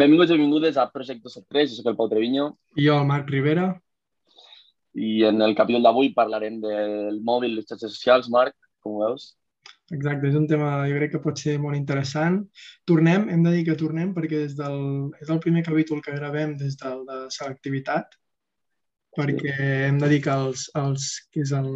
Benvinguts i benvingudes a Projecte 73, jo soc el Pau Treviño. I jo, el Marc Rivera. I en el capítol d'avui parlarem del mòbil, les xarxes socials, Marc, com ho veus? Exacte, és un tema jo crec que pot ser molt interessant. Tornem, hem de dir que tornem perquè des del, és el primer capítol que gravem des del de selectivitat, perquè sí. hem de dir que els, els, que és el,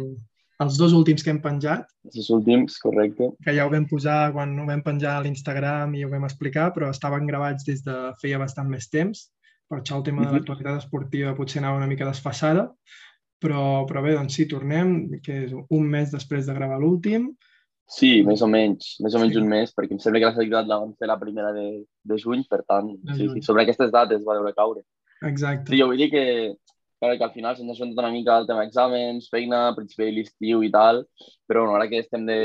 els dos últims que hem penjat. Els últims, correcte. Que ja ho vam posar quan ho vam penjar a l'Instagram i ho vam explicar, però estaven gravats des de feia bastant més temps. Per això el tema de mhm. l'actualitat esportiva potser anava una mica desfassada. Però, però bé, doncs sí, tornem, que és un mes després de gravar l'últim. Sí, més o menys, més o menys sí. un mes, perquè em sembla que la selectivitat la vam fer la primera de, de juny, per tant, sí, sí, sobre aquestes dates va deure caure. Exacte. Sí, jo vull dir que Que al final se'ns ha tot una mica el tema exàmens, feina, principi de l'estiu i tal, però bueno, ara que estem de,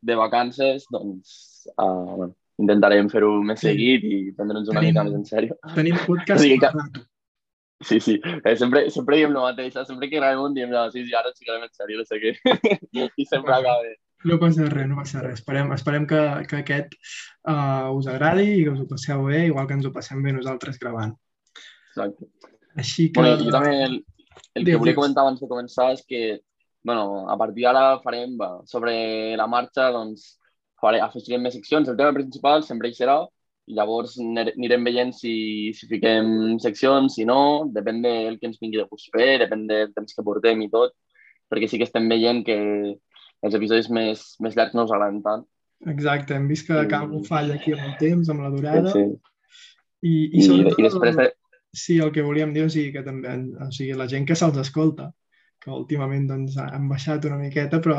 de vacances, doncs uh, bueno, intentarem fer-ho més sí. seguit i prendre'ns una tenim, mica més en sèrio. Tenim podcast. O que, sí, sí, eh, sempre, sempre diem el mateix, sempre que gravem un diem, no, sí, sí, ara ens ficarem en sèrio, no sé què, i sempre acaba bé. No passa res, no passa res. Esperem, esperem que, que aquest uh, us agradi i que us ho passeu bé, igual que ens ho passem bé nosaltres gravant. Exacte. Així que... Bueno, jo també el, el que volia comentar abans de començar és que, bueno, a partir d'ara farem sobre la marxa, doncs, faré, afegirem més seccions. El tema principal sempre hi serà i llavors anirem veient si, si fiquem seccions, si no, depèn del que ens vingui de gust fer, depèn del temps que portem i tot, perquè sí que estem veient que els episodis més, més llargs no us agraden tant. Exacte, hem vist que, que algú falla aquí amb el temps, amb la durada. Sí. I, i, sobretot, I després de, Sí, el que volíem dir, o sigui, que també, o sigui, la gent que se'ls escolta, que últimament doncs, han baixat una miqueta, però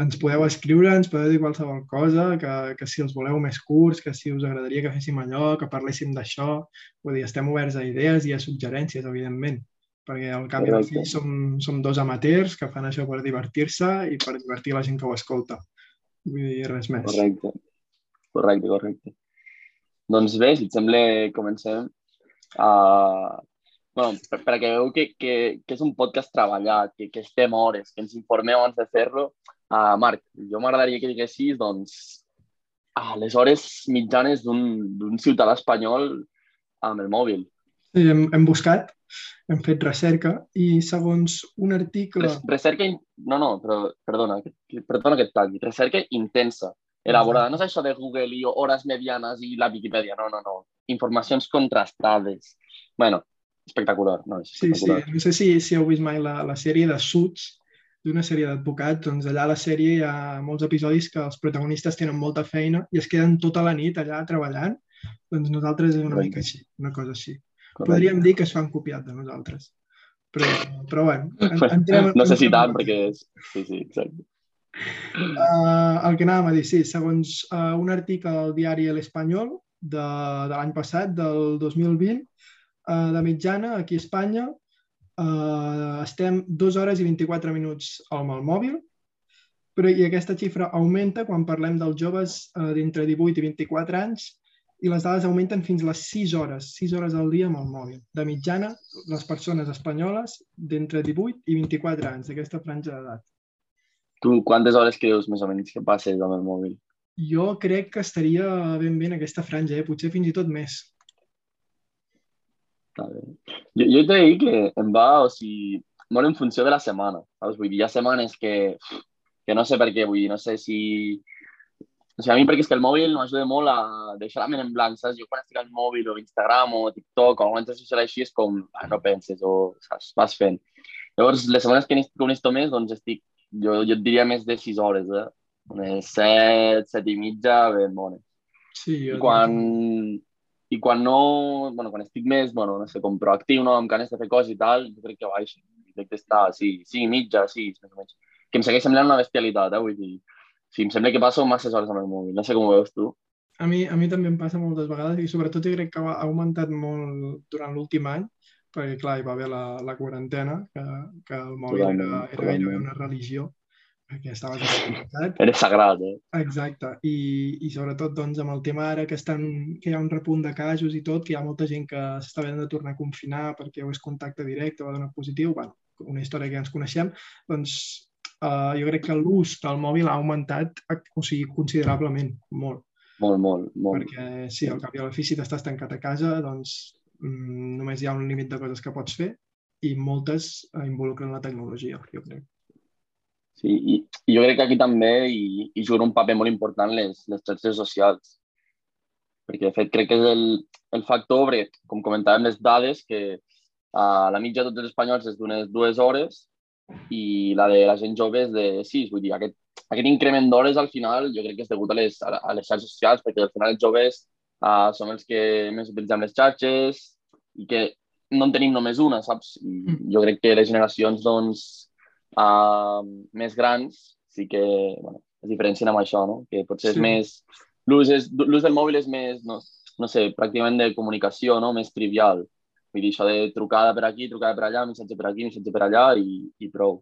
ens podeu escriure, ens podeu dir qualsevol cosa, que, que si els voleu més curts, que si us agradaria que féssim allò, que parléssim d'això, vull dir, estem oberts a idees i a suggerències, evidentment, perquè al cap i al fi som, som dos amateurs que fan això per divertir-se i per divertir la gent que ho escolta. Vull dir, res més. Correcte, correcte, correcte. Doncs bé, si et sembla, comencem Uh, bueno, per, perquè veieu que, que, que és un podcast treballat, que, que estem hores, que ens informeu abans de fer-lo. Uh, Marc, jo m'agradaria que diguessis, doncs, uh, les hores mitjanes d'un ciutadà espanyol amb el mòbil. Sí, hem, hem buscat, hem fet recerca i segons un article... Res, recerca... In... No, no, però perdona, perdona que et talli. Recerca intensa, elaborada. No és això de Google i hores medianes i la Wikipedia, no, no, no informacions contrastades. bueno, espectacular, no? És espectacular. Sí, sí. No sé si, si heu vist mai la, la sèrie de Suits, d'una sèrie d'advocats, doncs allà a la sèrie hi ha molts episodis que els protagonistes tenen molta feina i es queden tota la nit allà treballant. Doncs nosaltres és una Correcte. mica així, una cosa així. Correcte. Podríem dir que es fan copiat de nosaltres. Però, però bueno, entrem... No sé si tant, perquè és... Sí, sí, exacte. Uh, el que anàvem a dir, sí, segons uh, un article del diari L'Espanyol, de, de l'any passat, del 2020, eh, de mitjana, aquí a Espanya, eh, estem 2 hores i 24 minuts amb el mòbil, però i aquesta xifra augmenta quan parlem dels joves eh, d'entre 18 i 24 anys i les dades augmenten fins a les 6 hores, 6 hores al dia amb el mòbil. De mitjana, les persones espanyoles d'entre 18 i 24 anys, d'aquesta franja d'edat. Tu quantes hores creus més o menys que passes amb el mòbil? Jo crec que estaria ben bé en aquesta franja, eh? potser fins i tot més. Jo, jo he de dir que em va, o sigui, molt en funció de la setmana. Saps? Vull dir, hi ha setmanes que, que no sé per què, vull dir, no sé si... O sigui, a mi perquè és que el mòbil m'ajuda molt a deixar la ment en blanc, saps? Jo quan estic al mòbil o Instagram o TikTok o alguna cosa social així és com, ah, no penses o saps? vas fent. Llavors, les setmanes que n'estic un més, doncs estic, jo, jo et diria més de 6 hores, eh? Unes set, set i mitja, ben bones. Sí, I quan, I quan no, bueno, quan estic més, bueno, no sé, com proactiu, no, amb ganes de fer coses i tal, jo crec que baixa. Crec que està, sí, sí, mitja, sí, més o menys. Que em segueix semblant una bestialitat, eh, vull dir, sí, em sembla que passo masses hores amb el mòbil, no sé com ho veus tu. A mi, a mi també em passa moltes vegades i sobretot jo crec que ha augmentat molt durant l'últim any, perquè clar, hi va haver la, la quarantena, que, que el mòbil era, era gairebé una religió perquè estaves desconnectat. Era sagrat, eh? Exacte. I, I sobretot doncs, amb el tema ara que, estan, que hi ha un repunt de casos i tot, que hi ha molta gent que s'està havent de tornar a confinar perquè o és contacte directe o ha donat positiu, bueno, una història que ja ens coneixem, doncs uh, jo crec que l'ús del mòbil ha augmentat o sigui, considerablement, molt. Molt, molt, molt. Perquè sí, al cap i a la fi, si t'estàs tancat a casa, doncs mm, només hi ha un límit de coses que pots fer i moltes eh, involucren la tecnologia, jo crec. Sí, i, i jo crec que aquí també hi, hi juguen un paper molt important les, les xarxes socials. Perquè, de fet, crec que és el, el factor, perquè, com comentàvem, les dades, que uh, la mitja de tots els espanyols és d'unes dues hores i la de la gent jove és de sis. Vull dir, aquest, aquest increment d'hores al final jo crec que és degut a les, a les xarxes socials, perquè al final els joves uh, som els que més utilitzem les xarxes i que no en tenim només una, saps? I mm. jo crec que les generacions doncs, uh, més grans sí que bueno, es diferencien amb això, no? que potser sí. és més... L'ús del mòbil és més, no, no sé, pràcticament de comunicació, no? més trivial. Vull dir, això de trucada per aquí, trucada per allà, missatge per aquí, missatge per allà i, i prou.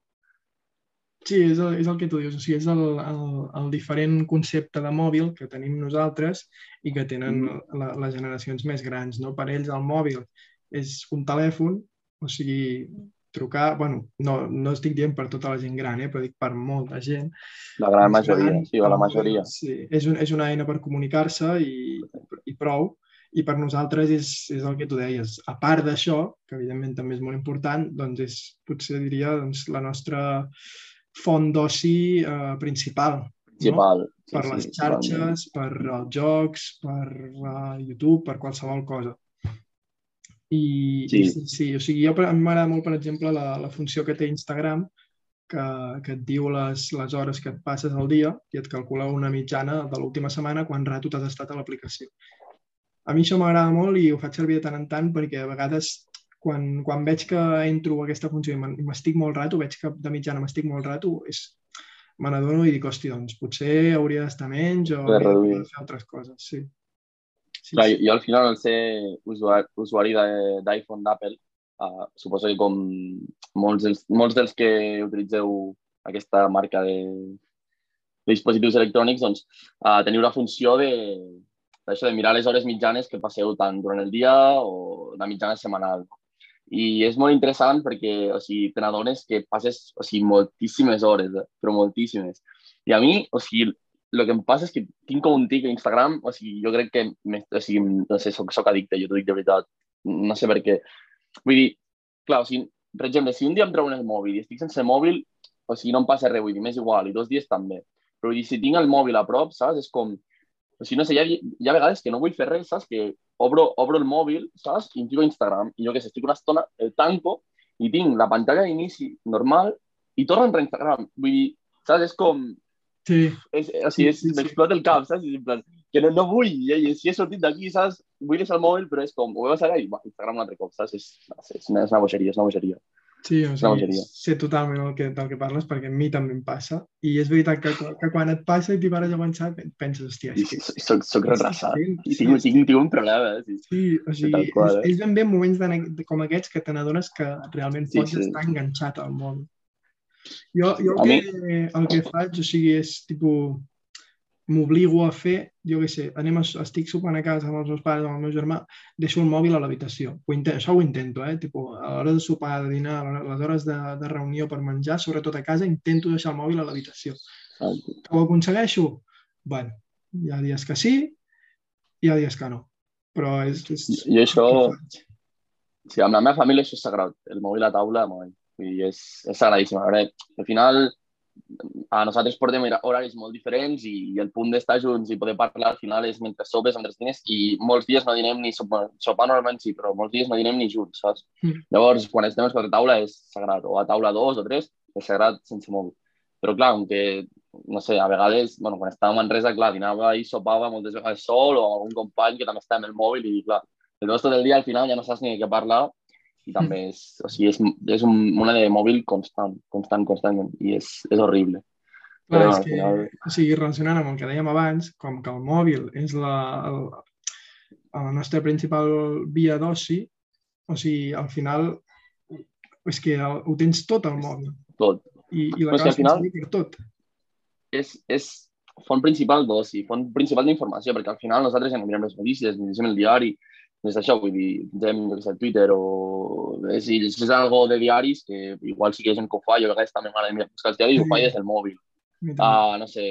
Sí, és el, és el que tu dius, o sigui, és el, el, el diferent concepte de mòbil que tenim nosaltres i que tenen mm. la, les generacions més grans. No? Per ells el mòbil és un telèfon, o sigui, trucar, bueno, no, no estic dient per tota la gent gran, eh, però dic per molta gent. La gran majoria, gran, sí, o la majoria. Sí, és, un, és una eina per comunicar-se i, i prou. I per nosaltres és, és el que tu deies. A part d'això, que evidentment també és molt important, doncs és, potser diria, doncs, la nostra font d'oci eh, principal. Principal. No? Sí, per les xarxes, sí, per els jocs, per uh, YouTube, per qualsevol cosa. I sí, i, sí o sigui, jo a mi m'agrada molt, per exemple, la, la funció que té Instagram, que, que et diu les, les hores que et passes al dia i et calcula una mitjana de l'última setmana quan rato t'has estat a l'aplicació. A mi això m'agrada molt i ho faig servir de tant en tant perquè a vegades quan, quan veig que entro a aquesta funció i m'estic molt rato, veig que de mitjana m'estic molt rato, és, me n'adono i dic, hòstia, doncs potser hauria d'estar menys o hauria de fer altres coses, sí. Sí, Clar. Jo, jo al final, al ser usuari, usuari d'iPhone d'Apple, uh, suposo que com molts dels, molts dels que utilitzeu aquesta marca de, de dispositius electrònics, doncs uh, teniu la funció de, això de mirar les hores mitjanes que passeu tant durant el dia o la mitjana setmanal. I és molt interessant perquè o sigui, te n'adones que passes o sigui, moltíssimes hores, eh? però moltíssimes. I a mi, o sigui, el que em passa és que tinc com un tic a Instagram, o sigui, jo crec que, o sigui, no sé, soc, soc addicte, jo t'ho dic de veritat, no sé per què. Vull dir, clar, o sigui, per exemple, si un dia em treu el mòbil i estic sense mòbil, o sigui, no em passa res, vull dir, m'és igual, i dos dies també. Però vull dir, si tinc el mòbil a prop, saps? És com, o sigui, no sé, hi ha, hi ha vegades que no vull fer res, saps? Que obro, obro el mòbil, saps? I em Instagram, i jo que sé, estic una estona, el tanco, i tinc la pantalla d'inici normal, i torno a entrar a Instagram. Vull dir, saps? És com, Sí. És, o sigui, sí, sí, m'explota sí. el cap, saps? En plan, que no, no vull, i, si he sortit d'aquí, saps? Vull deixar el mòbil, però és com, ho veus ara i va, Instagram un altre cop, saps? És, és, una, és una bogeria, és una bogeria. Sí, o sigui, sé totalment el que, del que parles, perquè a mi també em passa. I és veritat que, que quan et passa i t'hi pares a pensar, penses, hòstia, és que... Soc, soc retrasat i tinc, tinc, tinc un problema. Sí, sí o sigui, qual, eh? és, és ben bé moments de, com aquests que te n'adones que realment pots sí, sí. estar enganxat al mòbil. Jo, jo el, que, el que faig, o sigui, és tipus m'obligo a fer, jo què sé, anem a, estic sopant a casa amb els meus pares, amb el meu germà, deixo el mòbil a l'habitació. Això ho intento, eh? Tipo, a l'hora de sopar, de dinar, a les hores de, de reunió per menjar, sobretot a casa, intento deixar el mòbil a l'habitació. Que ho aconsegueixo? Bueno, hi ha dies que sí, hi ha dies que no. Però és... és I això... Sí, amb la meva família això és sagrat. El mòbil a taula, mai. I és, és sagradíssim. A veure, al final, a nosaltres portem horaris molt diferents i, i el punt d'estar junts i poder parlar al final és mentre sopes els diners i molts dies no dinem ni sopar, sopar normalment sí, però molts dies no dinem ni junts, saps? Mm. Llavors, quan estem a taula és sagrat, o a taula dos o tres és sagrat sense mòbil. Però clar, aunque, no sé, a vegades, bueno, quan estàvem a Manresa, clar, dinava i sopava moltes vegades sol o amb algun company que també està amb el mòbil i clar, el tot el dia al final ja no saps ni de què parlar i també és, o sigui, és, és un, una de mòbil constant, constant, constantment, i és, és horrible. Clar, Però, és que, final... o sigui, relacionant amb el que dèiem abans, com que el mòbil és la, el, la nostra principal via d'oci, o sigui, al final és que el, ho tens tot al mòbil. Tot. I, i la cosa final per tot. És, és font principal d'oci, font principal d'informació, perquè al final nosaltres ja no mirem les notícies, ni llegim el diari, des d'això, vull dir, fem, jo sé, Twitter o si és algo de diaris, que igual sí que és en que ho fa, jo a vegades també m'agrada buscar els diaris, ho fa des del mòbil. Uh, no sé,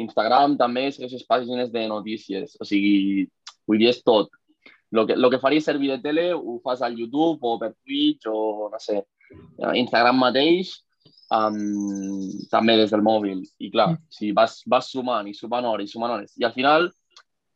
Instagram també segueixes pàgines de notícies, o sigui, vull dir, és tot. Lo que, lo que faria servir de tele ho fas al YouTube o per Twitch o, no sé, Instagram mateix, um, també des del mòbil. I clar, si vas, vas sumant i sumant hores i sumant hores. I al final,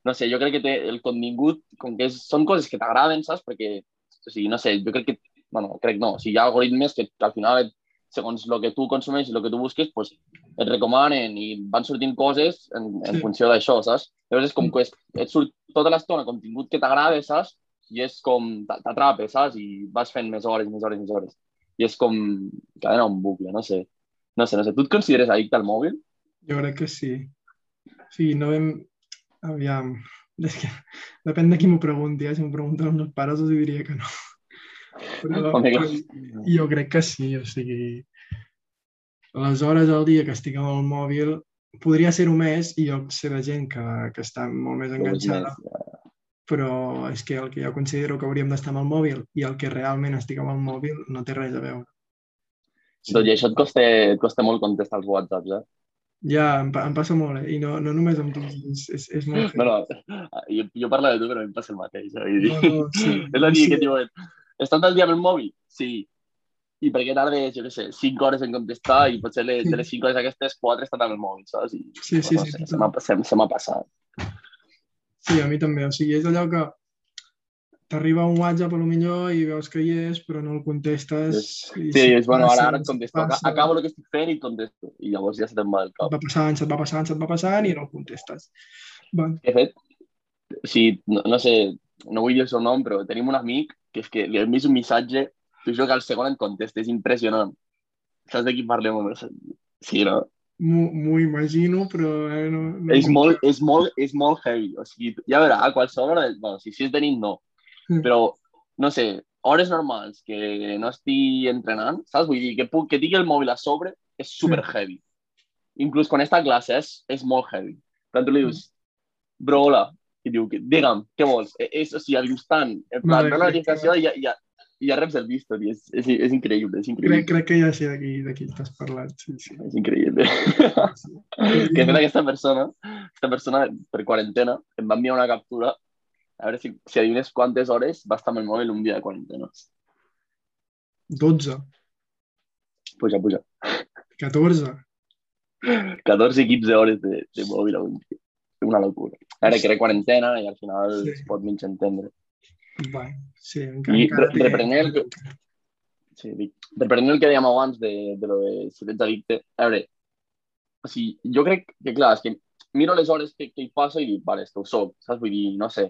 no sé, jo crec que té el contingut, com que és, són coses que t'agraden, saps? Perquè, o sigui, no sé, jo crec que, bueno, crec no, o sigui, hi ha algoritmes que, que al final, segons el que tu consumeixes i el que tu busques, pues, et recomanen i van sortint coses en, en sí. funció d'això, saps? Llavors és com que et surt tota l'estona contingut que t'agrada, saps? I és com t'atrapes, saps? I vas fent més hores, més hores, més hores. I és com cadena un bucle, no sé. No sé, no sé. Tu et consideres addicte al mòbil? Jo crec que sí. Sí, no vam... Aviam, és que depèn de qui m'ho pregunti, eh? si m'ho pregunten els meus pares els diria que no. Però, però jo crec que sí, o sigui, les hores al dia que estic amb el mòbil podria ser-ho més i jo sé de gent que, que està molt més enganxada, però és que el que jo considero que hauríem d'estar amb el mòbil i el que realment estic amb el mòbil no té res a veure. Sí. Doncs i això et costa, et costa molt contestar els whatsapps, eh? Ja, em, em passa molt, eh? I no, no només amb tu, és, és, és molt... No, no, jo, jo parlo de tu, però em passa el mateix. Eh? No, no, sí. és la dia sí. que diuen, estan tot el dia amb el mòbil? Sí. I per què tardes, jo què sé, 5 hores en contestar i potser les, de les 5 hores aquestes, 4 estan amb el mòbil, saps? I, sí, sí, no sí. Sé, se m'ha passat. Sí, a mi també. O sigui, és allò que t'arriba un WhatsApp a lo millor i veus que hi és, però no el contestes. I sí, és bueno, ara, ara et contesto. Passa. Acabo el que estic fent i contesto. I llavors ja se te'n va el cap. Va passant, se't va passant, se't va passant i no el contestes. Bon. De fet, si, no, no sé, no vull dir el seu nom, però tenim un amic que és que li he enviat un missatge, tu jo que al segon et contesta, és impressionant. Saps de qui parlem? Sí, no? M'ho imagino, però... Eh, no, no és, molt, és, molt, és molt heavy. O sigui, ja veurà, a qualsevol hora... Bueno, si, si és de nit, no. Però, no sé, hores normals que no estigui entrenant, saps? Vull dir, que, puc, que tingui el mòbil a sobre és super heavy. Inclús quan està a classe és, és molt heavy. Tant tu li dius, bro, hola, i diu, digue'm, què vols? És, o sigui, al instant, en plan, no notificació i ja, ja, ja reps el visto, és, és, és increïble, és increïble. Crec, crec que ja sé de qui t'has parlat, sí, sí. És increïble. Sí. que fet aquesta persona, aquesta persona per quarantena em va enviar una captura a veure si, si adivines quantes hores va estar amb el mòbil un dia de quarantena. 12. Puja, puja. 14. 14 i 15 hores de, de mòbil a un dia. Una locura. Ara que era quarantena i al final sí. es pot mig entendre. Bé, sí, encara, I encara reprenent el que... Sí, dic, reprenent el que dèiem abans de, de lo de si ets addicte, a veure, o sigui, jo crec que, clar, és que miro les hores que, que hi passo i dic, vale, és que ho soc, saps? Vull dir, no sé,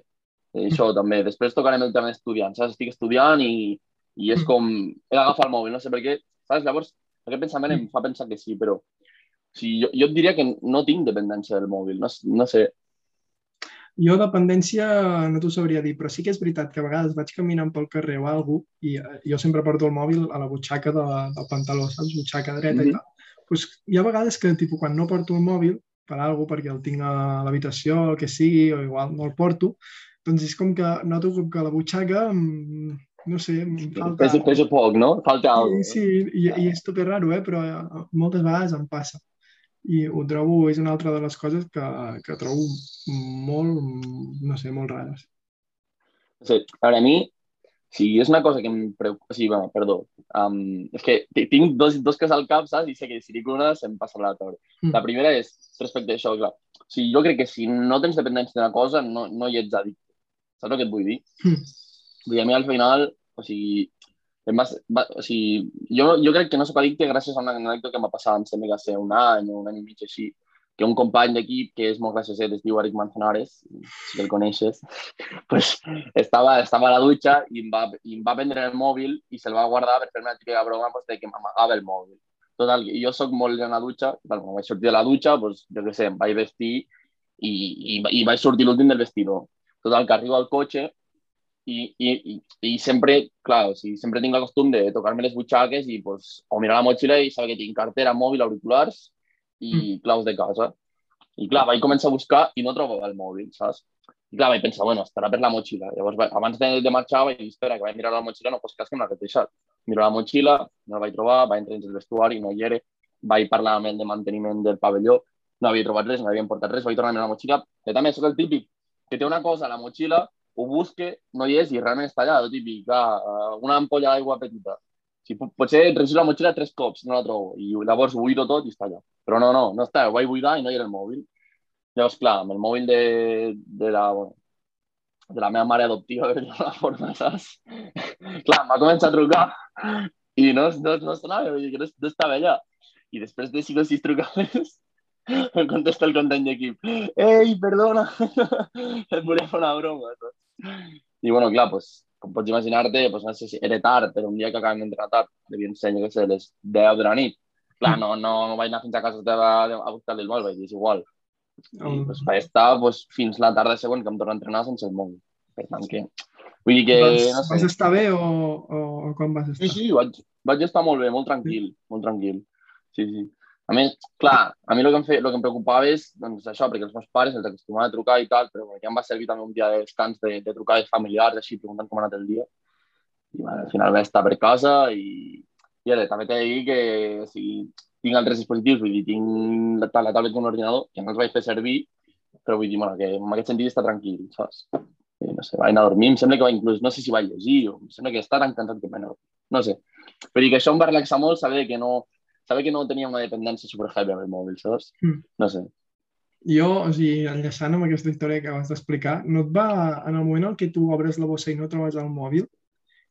i això també. Després tocarem el tema d'estudiant, saps? Estic estudiant i, i és mm. com... He d'agafar el mòbil, no sé per què, saps? Llavors, aquest pensament em mm. fa pensar que sí, però... O sigui, jo, jo et diria que no tinc dependència del mòbil, no, no sé. Jo dependència no t'ho sabria dir, però sí que és veritat que a vegades vaig caminant pel carrer o alguna i eh, jo sempre porto el mòbil a la butxaca de, del pantaló, saps? Butxaca dreta mm -hmm. i tal. Pues hi ha vegades que, tipus, quan no porto el mòbil, per alguna perquè el tinc a l'habitació o el que sigui, o igual no el porto, doncs és com que noto com que la butxaca, no sé, em falta... Pesa, pesa poc, no? Falta alguna Sí, sí i, i és tot raro, eh? però eh, moltes vegades em passa. I ho trobo, és una altra de les coses que, que trobo molt, no sé, molt rares. Sí, a veure, a mi, sí, és una cosa que em preocupa... Sí, bueno, perdó. Um, és que tinc dos, dos coses al cap, saps? I sé que si dic una se'm passa l'altra. Mm. La primera és respecte a això, clar. O sigui, jo crec que si no tens dependència d'una cosa, no, no hi ets addicte. Saps el que vull dir? Vull dir, a mi al final, o sigui, va, va, o sigui, jo, jo crec que no soc addicte gràcies a una anècdota que m'ha passat, em sembla que ser un any o un any i mig així, que un company d'equip que és molt gràcies es diu Eric Manzanares, si el coneixes, pues, estava, estava a la dutxa i em, va, i em va prendre el mòbil i se'l va guardar per fer una típica broma pues, de que m'amagava el mòbil. Total, jo sóc molt en la dutxa, bueno, vaig sortir de la dutxa, pues, jo què sé, em vaig vestir i, i, i vaig sortir l'últim del vestidor. Total, que arribo al cotxe i, i, i, i sempre, clar, o sigui, sempre tinc la costum de tocar-me les butxaques i pues, o mirar la motxilla i saber que tinc cartera, mòbil, auriculars i mm. claus de casa. I clar, vaig començar a buscar i no trobava el mòbil, saps? I clar, vaig pensar, bueno, estarà per la motxilla. Llavors, abans de, de marxar, vaig dir, espera, que vaig mirar la motxilla, no, pues cas que me l'ha deixat. Miro la motxilla, no la vaig trobar, vaig entrar dins el vestuari, no hi era, vaig parlar amb el de manteniment del pavelló, no havia trobat res, no havien portat res, vaig tornar a la motxilla, que també és el típic, que té una cosa a la motxilla, ho busque, no hi és i realment està allà, el eh, una ampolla d'aigua petita. Si potser registo la motxilla tres cops, no la trobo, i llavors buido tot i està allà. Però no, no, no està, ho vaig buidar i no hi era el mòbil. Llavors, clar, amb el mòbil de, de la, bueno, de la meva mare adoptiva, per dir forma, saps? clar, em va a trucar i no, no, no sonava, vull no, no estava allà. I després de 5 o 6 trucades em contesta el company d'equip. Ei, perdona, fer una broma. Saps? I bueno, clar, pues, com pots imaginar-te, pues, no sé si era tard, però un dia que acabem d'entrar tard, devia ensenyar que sé, les 10 de la nit. Clar, no, no, no vaig anar fins a casa teva a buscar-li el mòbil, vaig dir, és igual. I pues, vaig estar pues, fins la tarda següent que em torno a entrenar sense el mòbil. Per tant que... Vull dir que... Vas, no sé. vas estar bé o, o, o com vas estar? Sí, sí, vaig, vaig estar molt bé, molt tranquil, molt tranquil. Sí, sí. A més, clar, a mi el que em, fe, el que em preocupava és doncs, això, perquè els meus pares els acostumaven a trucar i tal, però ja em va servir també un dia de descans de, de trucades familiars, així, preguntant com ha anat el dia. I bueno, al final vaig estar per casa i, i ara, també t'he de dir que o sigui, tinc altres dispositius, vull dir, tinc la, la tablet com un ordinador, que no els vaig fer servir, però vull dir, bueno, que en aquest sentit està tranquil, saps? I, no sé, vaig anar a dormir, em sembla que va inclús, no sé si vaig llegir, o em sembla que està tan cansat que vaig anar a dormir, no sé. Vull dir que això em va relaxar molt saber que no, saber que no tenia una dependència super heavy amb el mòbil, saps? Mm. No sé. Jo, o sigui, enllaçant amb aquesta història que acabes d'explicar, no et va, en el moment en què tu obres la bossa i no trobes el mòbil,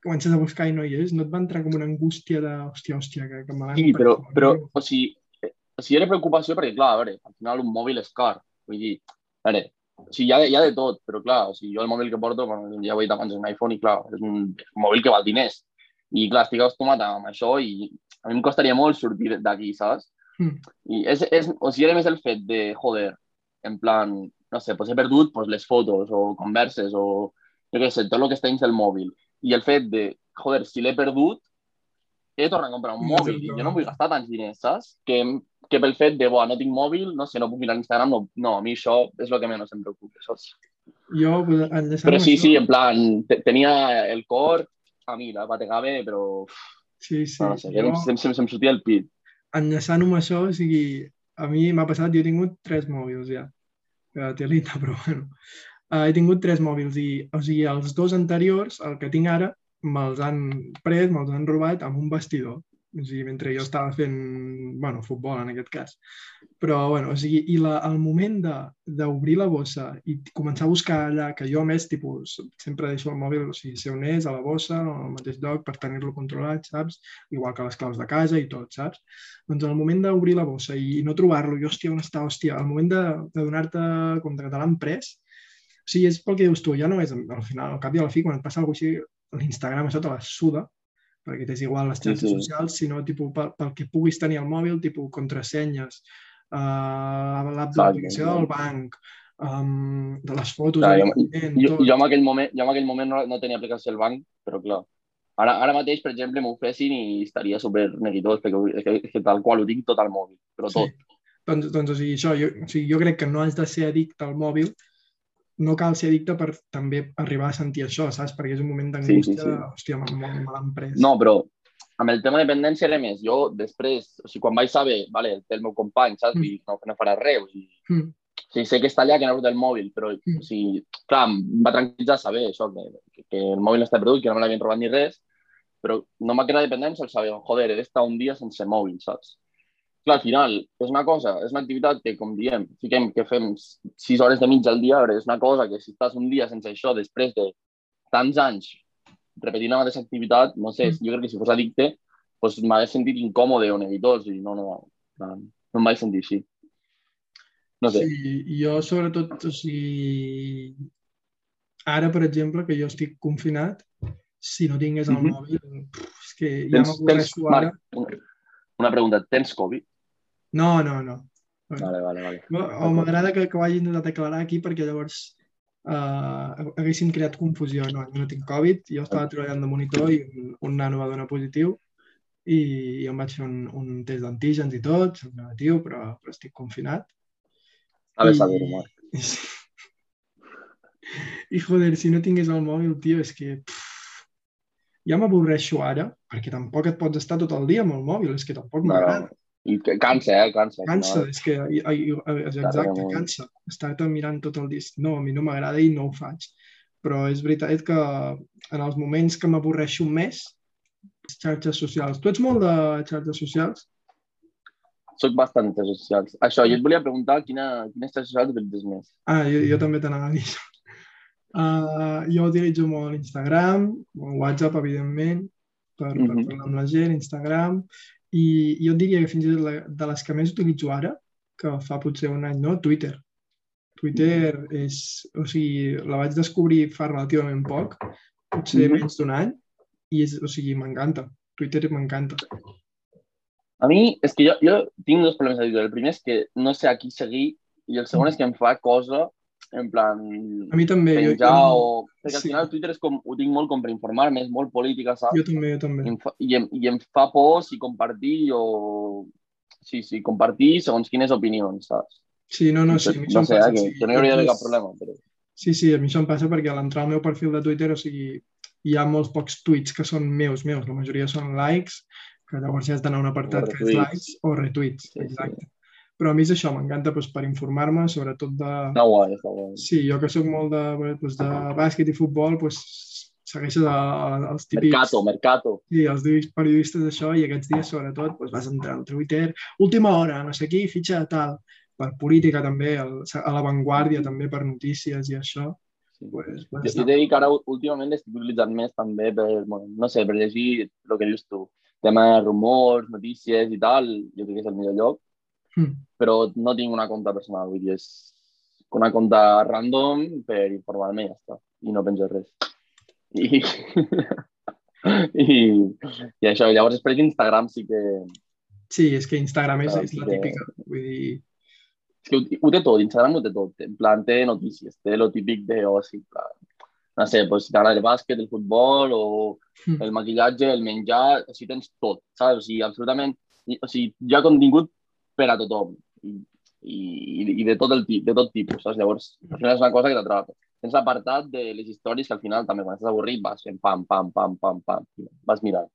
comences a buscar i no hi és, no et va entrar com una angústia de, hòstia, hòstia, que, que me l'han... Sí, però, però o sigui, o sigui, era preocupació perquè, clar, a veure, al final un mòbil és car. Vull dir, a veure, o sigui, hi ha, hi ha de tot, però clar, o sigui, jo el mòbil que porto, bueno, ja ho he dit abans, és un iPhone i clar, és un, és un mòbil que val diners. I clar, estic acostumat amb això i a mi em costaria molt sortir d'aquí, saps? Mm. I és, és, o sigui, era més el fet de, joder, en plan, no sé, pues he perdut pues, les fotos o converses o, jo què sé, tot el que està dins del mòbil. I el fet de, joder, si l'he perdut, he de tornar a comprar un No, mòbil. I jo no vull gastar tants diners, saps? Que, que pel fet de, buah, no tinc mòbil, no sé, no puc mirar Instagram, no, no, a mi això és el que menys em preocupa, saps? Jo, pues, enllaçant Però sí, això- sí, en plan, te- tenia el cor a mi, la bategava, però uf, Sí, sí. no, no sé, jo, jo... se'm, se'm, se'm sortia el pit. enllaçant amb això, o sigui, a mi m'ha passat, jo he tingut tres mòbils ja, que té l'ita, però bueno. Uh, he tingut tres mòbils i, o sigui, els dos anteriors, el que tinc ara, me'ls han pres, me'ls han robat amb un vestidor. O sigui, mentre jo estava fent, bueno, futbol en aquest cas. Però, bueno, o sigui, i la, el moment d'obrir la bossa i començar a buscar allà, que jo a més, tipus, sempre deixo el mòbil, o sigui, sé on és, a la bossa, al mateix lloc, per tenir-lo controlat, saps? Igual que les claus de casa i tot, saps? Doncs el moment d'obrir la bossa i no trobar-lo, i hòstia, on està, hòstia, al moment de, de donar-te compte que te l'han pres, o sigui, és pel que dius tu, ja no és, al final, al cap i a la fi, quan et passa alguna cosa així, l'Instagram això te la suda, perquè t'és igual les Sí, xarxes sí. socials, sinó tipus, pel, pel que puguis tenir al mòbil, tipus contrasenyes, uh, l'aplicació del banc, um, de les fotos, Clar, jo, evidentment, jo, jo, en aquell moment, jo en aquell moment no, no tenia aplicació al banc, però clar, ara, ara mateix, per exemple, m'ho fessin i estaria super neguitós, perquè és que, és que tal qual ho tinc tot al mòbil, però tot. Sí. Doncs, doncs o sigui, això, jo, o sigui, jo crec que no has de ser addicte al mòbil, no cal ser addicte per també arribar a sentir això, saps? Perquè és un moment d'angústia, Sí, sí, sí. hòstia, me l'han pres. No, però amb el tema de dependència era més. Jo després, o sigui, quan vaig saber, vale, el té el meu company, saps? Mm. I no, no farà res. I, Mm. o sigui, sé que està allà, que no ha el mòbil, però, Mm. o sigui, clar, em va tranquil·litzar saber això, que, que, que el mòbil no està perdut, que no me l'havien robat ni res, però no m'ha creat dependència el saber, joder, he d'estar un dia sense mòbil, saps? Clar, al final, és una cosa, és una activitat que, com diem, fiquem que fem sis hores de mitja al dia, però és una cosa que si estàs un dia sense això, després de tants anys repetint la mateixa activitat, no sé, Mm. jo crec que si fos addicte, doncs m'hagués sentit incòmode o neguitós, i no, no, no, no em vaig sentir així. No sé. Sí, jo sobretot, o sigui, ara, per exemple, que jo estic confinat, si no tingués el Mhm. mòbil, pff, és que ja m'avorreixo ara. Marc, una, una pregunta, tens Covid? No, no, no. Vale, vale, vale. O m'agrada que, que ho hagin de declarar aquí perquè llavors uh, haguessin creat confusió. No, jo no tinc Covid, jo estava treballant de monitor i un, un nano va donar positiu i, i em vaig fer un, un test d'antígens i tot, soc negatiu, però, però estic confinat. A veure, I- saber-ho, Marc. I joder, si no tingués el mòbil, tio, és que pff, ja m'avorreixo ara, perquè tampoc et pots estar tot el dia amb el mòbil, és que tampoc No, m'agrada. no. I cansa, eh? Cansa. Cansa, final. és que i- i- exacte, cansa. Estar-te mirant tot el disc. No, a mi no m'agrada i no ho faig. Però és veritat que en els moments que m'avorreixo més, xarxes socials. Tu ets molt de xarxes socials? Soc bastant de socials. Això, jo et volia preguntar quina, quines xarxes socials utilitzes més. Ah, jo, jo també t'anava a dir això. Uh, jo utilitzo molt Instagram, WhatsApp, evidentment, per, per Mhm. parlar amb la gent, Instagram, i jo diria que fins i tot la, de les que més utilitzo ara, que fa potser un any, no? Twitter. Twitter és... O sigui, la vaig descobrir fa relativament poc, potser Mhm. menys d'un any, i és, o sigui, m'encanta. Twitter m'encanta. A mi, és que jo, jo tinc dos problemes a dir. El primer és que no sé a qui seguir i el segon és que em fa cosa, en plan, A mi també. Jo, penjar jo, o... Perquè al sí. final Twitter és com, ho tinc molt com per informar-me, és molt política, saps? jo també, jo també. I em, fa, i, em, I em fa por si compartir o... Sí, sí, compartir segons quines opinions, saps? Sí, no, no, sí, no sé, passa, eh, que, sí. que no hi hauria És- cap problema, però... Sí, sí, a mi això em passa perquè a l'entrar al meu perfil de Twitter, o sigui, hi ha molts pocs tuits que són meus, meus. La majoria són likes, que llavors ja has d'anar a un apartat que és likes o retuits. Sí, exacte. Però a mi és això, m'encanta doncs, per informar-me, sobretot de... Està guai, està guai. Sí, jo que sóc molt de, doncs, de bàsquet i futbol, doncs, segueixes a, a, els típics... Mercato, mercato. Sí, els típics periodistes d'això i aquests dies, sobretot, doncs, vas entrar al Twitter, última hora, no sé qui, fitxa de tal, per política també, el, a l'avantguàrdia també per notícies i això. Sí. Pues, pues, jo està t'he dit que ara últimament estic utilitzant més també per, bueno, no sé, per llegir el que dius tu. Tema de rumors, notícies i tal, jo crec que és el millor lloc, Mm. però no tinc una compta personal, vull dir, és una compta random per informar-me i ja està, i no penjo res. I, i, i això, llavors després Instagram sí que, Sí, és que Instagram és, és la típica. Vull dir, és que ho, ho té tot, Instagram ho té tot, en plan té notícies, té lo típic de oci, en plan, no sé, pues, si t'agrada el bàsquet, el futbol o Mm. el maquillatge, el menjar, o sigui, tens tot, saps? O sigui, absolutament, o sigui, hi ha contingut per a tothom i, i, i de, tot el, de tot tipus, saps? Llavors, al final és una cosa que t'atrapa. Tens l'apartat de les històries que al final també quan estàs avorrit vas fent pam, pam, pam, pam, pam, i vas mirant.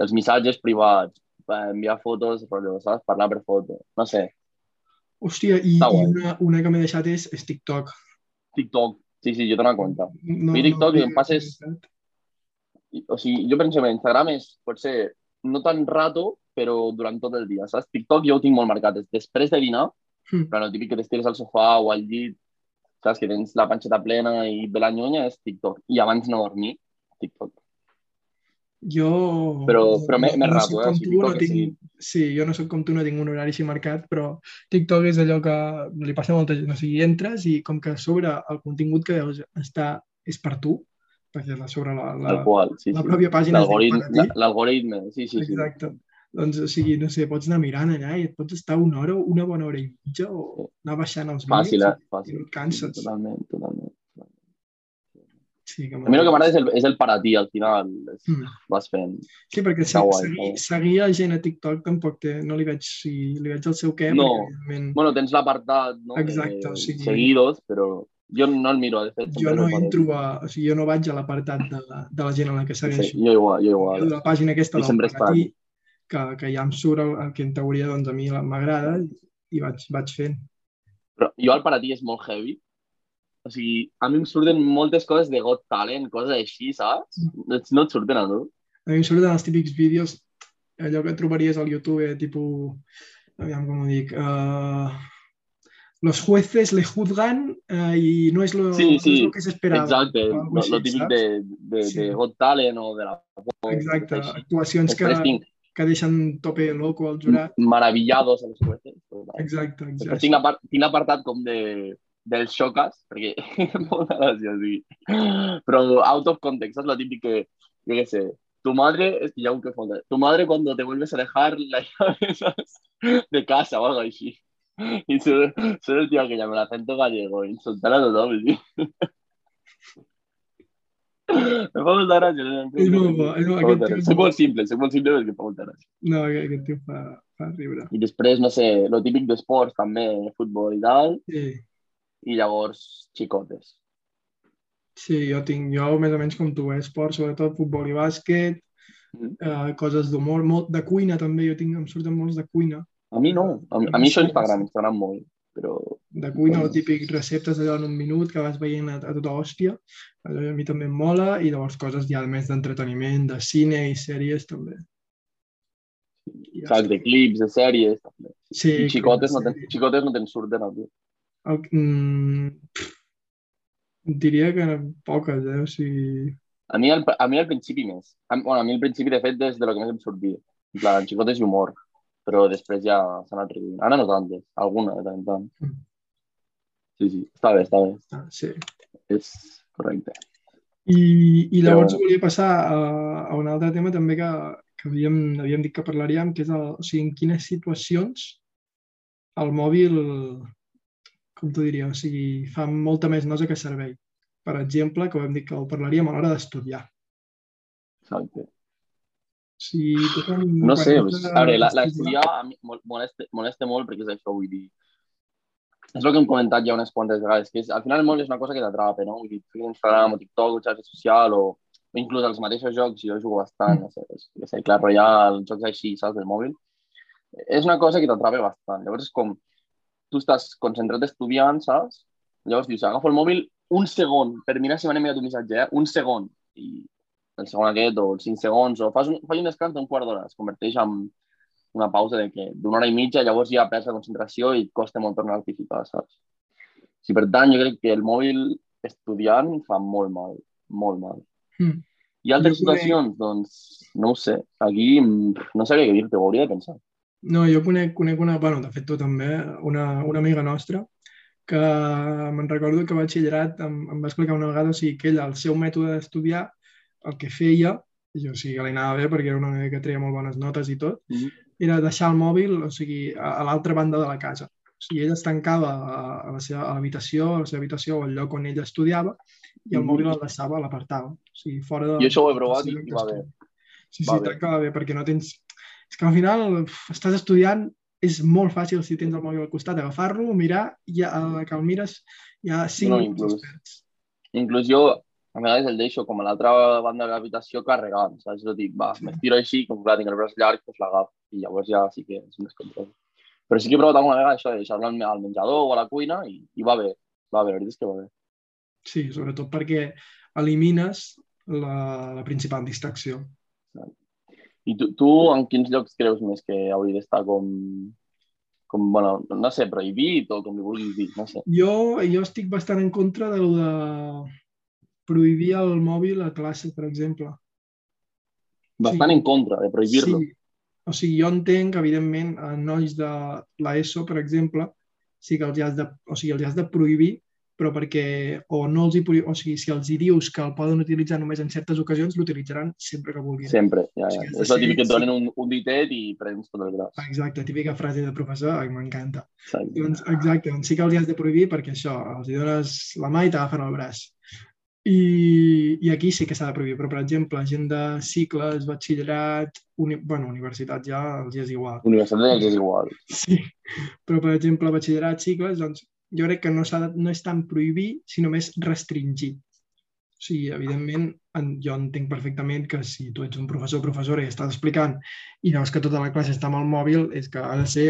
Els missatges privats, eh, enviar fotos, rotllo, saps? Parlar per foto, no sé. hòstia, i, i una, una que m'he deixat és, és TikTok. TikTok, sí, sí, jo te n'ho compte. No, Mi TikTok no, em passes- I- O sigui, jo, per exemple, Instagram és, pot ser, no tan rato, però durant tot el dia, saps? TikTok jo ho tinc molt marcat. És Després de dinar, Mm. però el típic que t'estires al sofà o al llit, saps? Que tens la panxeta plena i ve la nyonya, és TikTok. I abans no dormir, TikTok. Jo... Però- però rato, soc eh? com O sigui, tu, no és tinc... Sí, jo no sóc com tu, no tinc un horari així marcat, però TikTok és allò que li passa a molta gent. O sigui, entres i com que sobre el contingut que veus està, és per tu, perquè a sobre la, la, qual, sí, la sí. pròpia pàgina l'algoritme, sí, sí, sí. Exacte. Doncs, o sigui, no sé, pots anar mirant allà i et pots estar una hora, una bona hora i mitja o anar baixant els Fàcil, eh? vídeos i Fàcil. no et canses. Totalment, totalment. Sí, que A mi el que m'agrada és, el, és el per a ti, al final. És, Mm. vas fent. Sí, perquè se- guai, seguir, guai. seguir a gent a TikTok tampoc té, no li veig, sí, li veig el seu què, No. perquè evidentment Bueno, tens l'apartat no? Exacte, de o sigui- seguidos, però jo no el miro, de fet. jo no entro a, o sigui, jo no vaig a l'apartat de, la, de la gent a la que Sí, segueixo. jo igual, jo igual. la pàgina aquesta I del sempre Pagatí, que, que ja em surt el, el que en teoria doncs, a mi m'agrada i, i vaig, vaig fent. Però jo el per a ti és molt heavy. O sigui, a mi em surten moltes coses de Got Talent, coses així, saps? No, no et surten a tu? A mi em surten els típics vídeos, allò que trobaries al YouTube, eh, tipus, aviam com ho dic, uh, los jueces le juzgan uh, y no es lo, Sí, no sí, es lo que se esperaba. Exacte, lo, així, lo típic saps? de, de, Sí. de Got Talent o de la... Exacte, actuacions que, tinc que deixen tope loco al jurat. maravillados a los jueces. Exacte, Després exacte. tinc l'apart- tinc l'apartat com de, dels xocas, perquè molta gràcia, sí. Però out of context, saps? Lo típic que, yo qué sé, tu madre, es que ya un que fonda, tu madre cuando te vuelves a dejar la llave ¿sabes? de casa o algo así. Y soy, soy el tío que llama el acento gallego, insultar a tothom, sí. Tio és Soc molt- molt simple, soc molt simple fa molta gràcia. No, aquest, aquest tio fa, fa riure. I després, no sé, lo típic d'esports també, futbol i tal, Sí, i llavors xicotes. sí, jo tinc, jo més o menys com tu, eh? esport, sobretot futbol i bàsquet, Mm. eh, coses d'humor, molt de cuina també, jo tinc, em surten molts de cuina. A mi no. A, a mi això Instagram, Instagram molt. Però De cuina, el típic receptes allò en un minut que vas veient a, a tota hòstia. Allò a mi també em mola i llavors coses ja més d'entreteniment, de cine i sèries també. I ja saps de clips, de sèries... també. Sí, I xicotes no, ten, xicotes no te'n surten, tu. El, mm, diria que poques, eh? O sigui, A mi, al, a mi al principi més. A, bueno, a mi al principi, de fet, des de lo que més em sortia. En plan, xicotes i humor. Però després ja s'ha anat reduint. Ara no tantes, alguna de tant en tant. Mm. Sí, sí, està bé, està bé. ah, sí. És correcte. I, i llavors Però- volia passar a, a un altre tema també que, que havíem, havíem dit que parlaríem, que és el, o sigui, en quines situacions el mòbil, com t'ho diria, o sigui, fa molta més nosa que servei. Per exemple, que hem dit que ho parlaríem a l'hora d'estudiar. Exacte. Quan, No sé, pues, a veure, l'estudiar molesta, molesta molt perquè és això, vull dir... És el que hem comentat ja unes quantes vegades, que és, al final el mòbil és una cosa que t'atrapa, no? Vull dir, Instagram o TikTok o xarxa social o, o inclús els mateixos jocs, jo jugo bastant, Mm. no sé, és, no sé, Clash Royale, jocs així, saps, del mòbil. És una cosa que t'atrapa bastant. Llavors és com, tu estàs concentrat estudiant, saps? Llavors dius, agafo el mòbil un segon per mirar si m'han enviat un missatge, eh? un segon. I el segon aquest o els cinc segons, o fas un, fas un descans d'un quart d'hora, es converteix en una pausa de que d'una hora i mitja llavors ja perds la concentració i costa molt tornar a rectificar, saps? Sí, per tant, jo crec que el mòbil estudiant fa molt mal, molt mal. Mm. I altres Jo conec- situacions, doncs, no ho sé. Aquí no sabria què dir-te, ho hauria de pensar. No, jo conec, conec una, bueno, de fet tu també, una, una amiga nostra, que me'n recordo que a batxillerat em, em va explicar una vegada, o sigui, que ella, el seu mètode d'estudiar, el que feia, i o sigui, que li anava bé perquè era una amiga que treia molt bones notes i tot, Mm -hmm. Era deixar el mòbil, o sigui, a, a l'altra banda de la casa. O sigui, ella es tancava a, a la seva a l'habitació, a la seva habitació o al lloc on ella estudiava, i el Mhm. mòbil el deixava, l'apartava. O sigui, fora de... Jo això ho he provat i- i va bé. d'estudi. Sí, Va sí, bé. bé, perquè no tens... És que al final uf, estàs estudiant, és molt fàcil si tens el mòbil al costat, agafar-lo, mirar, i a la que el mires, ja cinc No, minuts inclús. perds. Inclús jo, a vegades el deixo com a l'altra banda de l'habitació carregant, saps? Jo dic, va, m'estiro així, com clar, tinc el braç llarg, doncs l'agafo. I llavors ja sí que és un descontrol. Però sí que he provat alguna vegada això, de deixar-lo al al menjador o a la cuina i, i va bé. Va bé, la veritat és que va bé. Sí, sobretot perquè elimines la, la principal distracció. I tu, tu en quins llocs creus més que hauria d'estar com, com, bueno, no sé, prohibit o com li vulguis dir, no sé. Jo, jo estic bastant en contra de, lo de prohibir el mòbil a classe, per exemple. Bastant Sí. en contra de prohibir-lo. Sí. O sigui, jo entenc, evidentment, a nois de l'ESO, per exemple, sí que els has de, o sigui, els has de prohibir, però perquè o no els hi, o sigui, si els hi dius que el poden utilitzar només en certes ocasions, l'utilitzaran sempre que vulguin. Sempre, ja, ja. és És el així, típic que et donen un, un ditet i prens tot el gras. Exacte, típica frase de professor, ai, m'encanta. Doncs, exacte, doncs sí que els has de prohibir perquè això, els hi dones la mà i t'agafen el braç. I, I aquí sí que s'ha de prohibir, però per exemple, gent de cicles, batxillerat, uni, bueno, universitat ja els és igual. Universitat els és igual. Sí, però per exemple, batxillerat, cicles, doncs jo crec que no, de, no és tant prohibir, sinó més restringir. O sigui, evidentment, en, jo entenc perfectament que si tu ets un professor o professora i estàs explicant i veus que tota la classe està amb el mòbil, és que ha de ser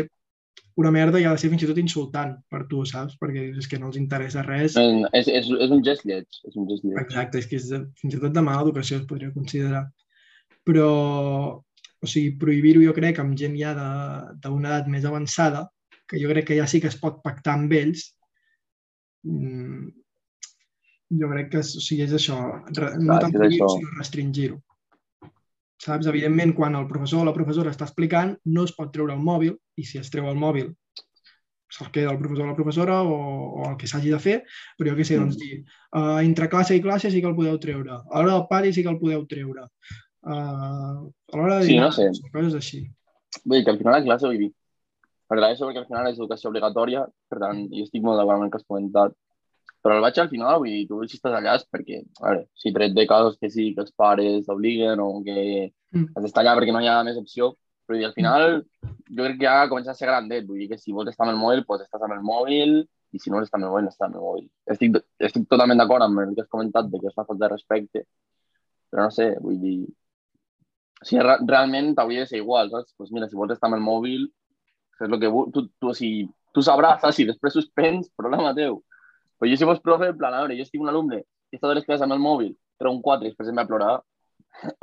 una merda i ha de ser fins i tot insultant per tu, saps? Perquè és que no els interessa res. És, és, és un gest lleig. És un gest lleig. Exacte, és que és de, fins i tot de mala educació es podria considerar. Però, o sigui, prohibir-ho jo crec amb gent ja de- d'una edat més avançada, que jo crec que ja sí que es pot pactar amb ells, mm, jo crec que o sigui, és això, no Clar, tant prohibir-ho, sinó restringir-ho. Saps? Evidentment, quan el professor o la professora està explicant, no es pot treure el mòbil, i si es treu el mòbil, se'l queda el professor o la professora o, o el que s'hagi de fer, però jo què sé, doncs Mm. dir, uh, entre classe i classe sí que el podeu treure, a l'hora del pati sí que el podeu treure, uh, a l'hora de Sí, no sé. coses així. Vull dir que al final la classe, vull dir, la ESO perquè al final és educació obligatòria, per tant, jo estic molt d'acord amb el que has comentat, però el vaig al final, vull dir, tu si estàs allà és perquè, a veure, si tret de casos que sí, que els pares t'obliguen o que Mm. has d'estar allà perquè no hi ha més opció, però dir, al final jo crec que ja comença a ser grandet, vull dir que si vols estar amb el mòbil, doncs estàs amb el mòbil, i si no vols estar amb el mòbil, no estàs amb el mòbil. Estic, estic totalment d'acord amb el que has comentat, de que és una falta de respecte, però no sé, vull dir, sigui, re realment t'hauria de ser igual, saps? Pues mira, si vols estar amb el mòbil, fes el que tu, tu, o sigui, tu sabràs, saps? Si després suspens, problema teu. Però jo si fos profe, en plan, a veure, jo estic un alumne que està de les classes amb el mòbil, treu un 4 i després em va plorar,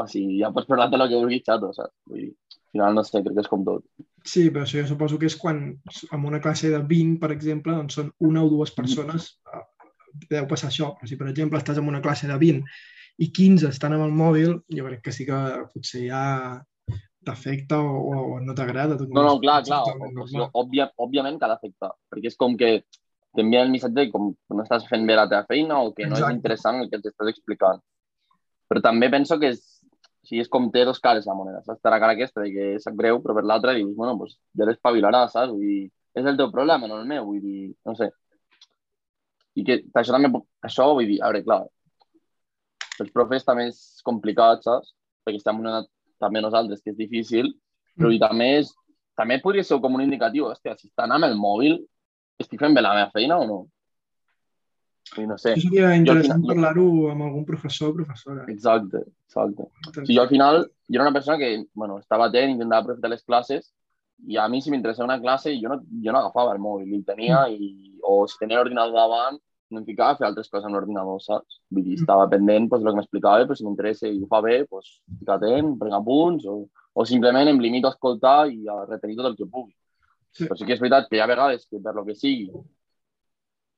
o sigui, ja pots plorar tot el que vulguis, xato, saps? Vull dir, al final, no sé, crec que és com tot. Sí, però això jo suposo que és quan en una classe de 20, per exemple, doncs són una o dues persones, eh, deu passar això. Però si, per exemple, estàs en una classe de 20 i 15 estan amb el mòbil, jo crec que sí que potser ja t'afecta o, o no t'agrada. No, no, clar, clar. O sigui, òbvia, òbviament que ha d'afectar, perquè és com que t'envia el missatge com que no estàs fent bé la teva feina o que no Exacte. és interessant el que t'estàs explicant. Però també penso que és, o sigui, és com té dos cares la moneda. Saps? Té la cara aquesta de que sap greu, però per l'altra dius, bueno, pues, ja l'espavilaràs, saps? Vull dir, és el teu problema, no el meu. Vull dir, no sé. I que això també, això vull dir, a veure, clar, els profes també és complicat, saps? Perquè estem en una també nosaltres, que és difícil, però i també, és, també podria ser com un indicatiu, hòstia, si estan amb el mòbil, estic fent bé la meva feina o no? I no sé. Això seria interessant final... parlar-ho amb algun professor o professora. Exacte, exacte. O sigui, jo al final, jo era una persona que, bueno, estava atent, intentava aprofitar les classes, i a mi si m'interessava una classe jo no, jo no agafava el mòbil, el tenia, mm. i, o si tenia l'ordinador davant, no em ficava a fer altres coses amb l'ordinador, saps? Vull dir, estava pendent pues, el que m'explicava, pues, si m'interessa i ho fa bé, pues, fica atent, prenc apunts, o, o simplement em limito a escoltar i a retenir tot el que pugui. Sí. Però sí que és veritat que hi ha vegades que per lo que sigui,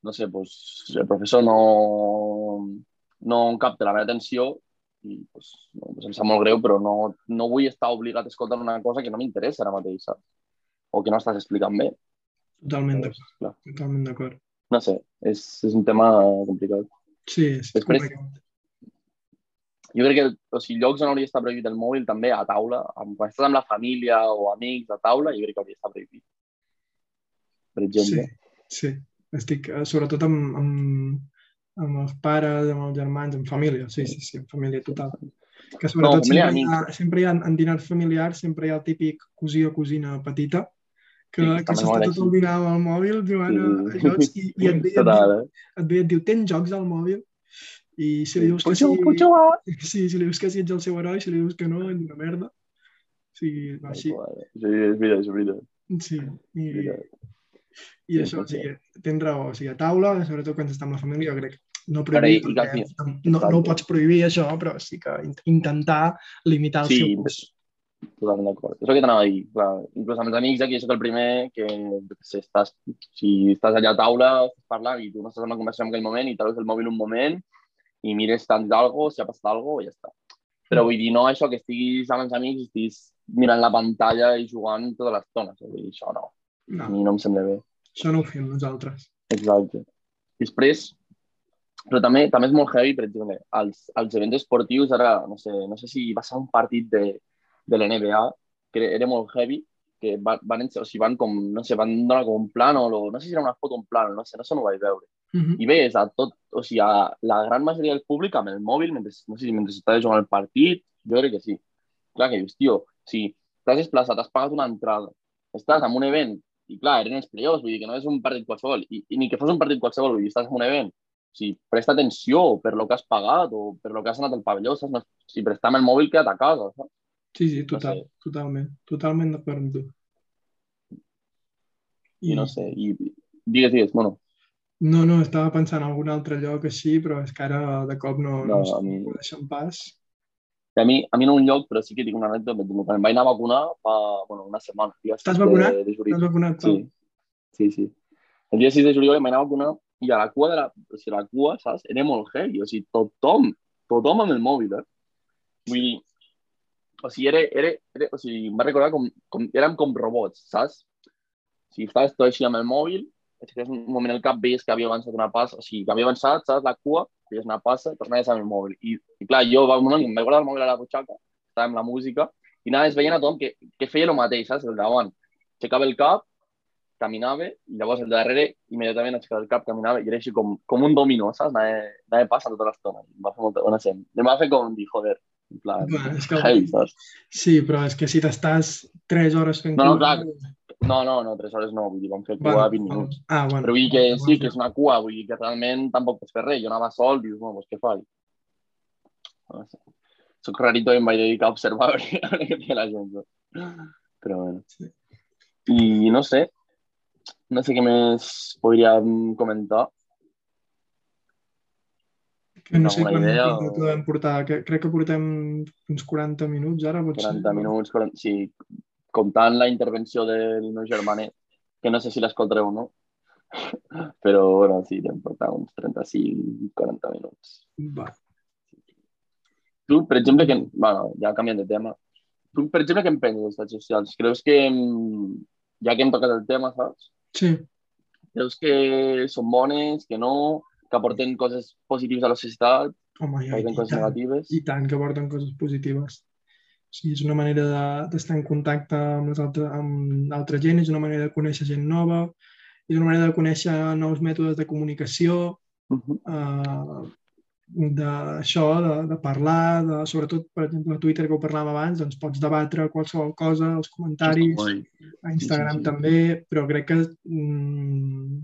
no sé, pues, el professor no, no em capta la meva atenció i pues, no, pues em sap molt greu, però no, no vull estar obligat a escoltar una cosa que no m'interessa ara mateix, saps? O que no estàs explicant bé. Totalment d'acord. Totalment d'acord no sé, és, és un tema complicat. Sí, és Després, complicat. Jo crec que o sigui, llocs on hauria d'estar prohibit el mòbil també a taula, amb, quan estàs amb la família o amics a taula, jo crec que hauria d'estar prohibit. Per exemple. Sí, sí. Estic, eh, sobretot amb, amb, amb els pares, amb els germans, amb família, sí, sí, sí, amb família total. Que sobretot no, sempre, hi ha, sempre hi ha, en dinars familiars, sempre hi ha el típic cosí o cosina petita que, sí, que s'està tot el dinar amb el mòbil jugant sí. a jocs i, i et, ve, eh? et ve et diu, tens jocs al mòbil? I si li dius que sí, sí, si li dius que sí ets el seu heroi, si li dius que no, ets una merda. Sí, va així. Sí, és veritat, és veritat. Sí, i, i això, o sigui, tens raó, o sigui, a taula, sobretot quan estàs amb la família, jo crec no prohibir, Carai, perquè, no, no ho pots prohibir això, però sí que intentar limitar el sí, seu ús totalment d'acord. És el que t'anava a dir. Clar, inclús amb els amics aquí soc el primer que si estàs, si estàs allà a taula, estàs parlant i tu no estàs en una conversació en aquell moment i treus el mòbil un moment i mires tant d'algo, si ha passat alguna i ja està. Però vull dir, no això que estiguis amb els amics i estiguis mirant la pantalla i jugant tota l'estona. Vull dir, això no. no. A mi no em sembla bé. Això no ho fem nosaltres. Exacte. Després, però també també és molt heavy, per exemple, als, als events esportius, ara, no sé, no sé si va ser un partit de, de l'NBA, que era molt heavy, que van, van, o sigui, van com, no sé, van donar com un plan o no sé si era una foto un plan, no sé, no sé, no ho vaig veure. Uh -huh. I ves a tot, o sigui, a la gran majoria del públic amb el mòbil, mentre, no sé si mentre estava jugant el partit, jo crec que sí. Clar que dius, tio, si t'has desplaçat, has pagat una entrada, estàs en un event, i clar, eren els playoffs, vull dir que no és un partit qualsevol, i, i ni que fos un partit qualsevol, vull dir, estàs en un event, sigui, presta atenció per lo que has pagat o per lo que has anat al pavelló, saps? No, si prestam el mòbil, queda't a casa, saps? Sí, sí, total, no sé. totalment, totalment d'acord amb tu. I, I no sé, i digues, digues, bueno. No, no, estava pensant en algun altre lloc així, però és que ara de cop no, no, no mi... ho deixen pas. A mi, a mi no un lloc, però sí que tinc una anècdota. Quan em vaig anar a vacunar fa bueno, una de Estàs vacunat? Sí. sí, sí. El dia 6 de juliol em vaig anar a vacunar i a la cua, de la, o sigui, la cua, saps? Era molt heavy. O sigui, tothom, tothom amb el mòbil, eh? Vull dir, o sigui, era, era, era, o sigui, em va recordar com, com, érem com robots, saps? O sigui, estaves tot així amb el mòbil, és un moment al cap veies que havia avançat una passa, o sigui, que havia avançat, saps, la cua, veies una passa, tornaves amb el mòbil. I, i clar, jo va un moment, em vaig guardar el mòbil a la butxaca, estava amb la música, i anaves veient a tothom que, que feia el mateix, saps? El davant. Aixecava el cap, caminava, i llavors el darrere immediatament aixecava el cap, caminava, i era així com, com un dominó, saps? Anava, anava passant tota l'estona. Em va fer molta bona sent. Em va fer com dir, joder, en plan, Clar, és que... Heavy, saps? Sí, però és que si t'estàs 3 hores fent no, no, clar, no, no, no, 3 hores no, vull dir, vam fer cua bueno, 20 minuts. Ah, bueno. Però vull dir que sí, que és una cua, vull dir que realment tampoc pots fer res. Jo anava sol, dius, no, doncs què faig? No sé. soc rarito i em vaig dedicar a observar a veure què feia la gent. Però bueno. Sí. I no sé, no sé què més podríem comentar. Que no sé quan idea, o... podem portar. Que, crec que portem uns 40 minuts ara, potser. 40 minuts, 40, sí, comptant la intervenció del meu germanet, que no sé si l'escoltareu o no, però bueno, sí, hem portat uns 35-40 minuts. Va. Tu, per exemple, que, bueno, ja canviant de tema, tu, per exemple, què en penses de les xarxes socials? Creus que, ja que hem tocat el tema, saps? Sí. Creus que són bones, que no, que aporten coses positives a la societat, Home, ja, aporten coses tant, negatives? I tant que aporten coses positives. Sí, és una manera d'estar de, en contacte amb, les altres, amb altra gent, és una manera de conèixer gent nova, és una manera de conèixer nous mètodes de comunicació, uh -huh. uh, d'això, de, de parlar, de, sobretot, per exemple, a Twitter, que ho parlàvem abans, doncs pots debatre qualsevol cosa, els comentaris, a Instagram sí, sí, sí. també, però crec que mm,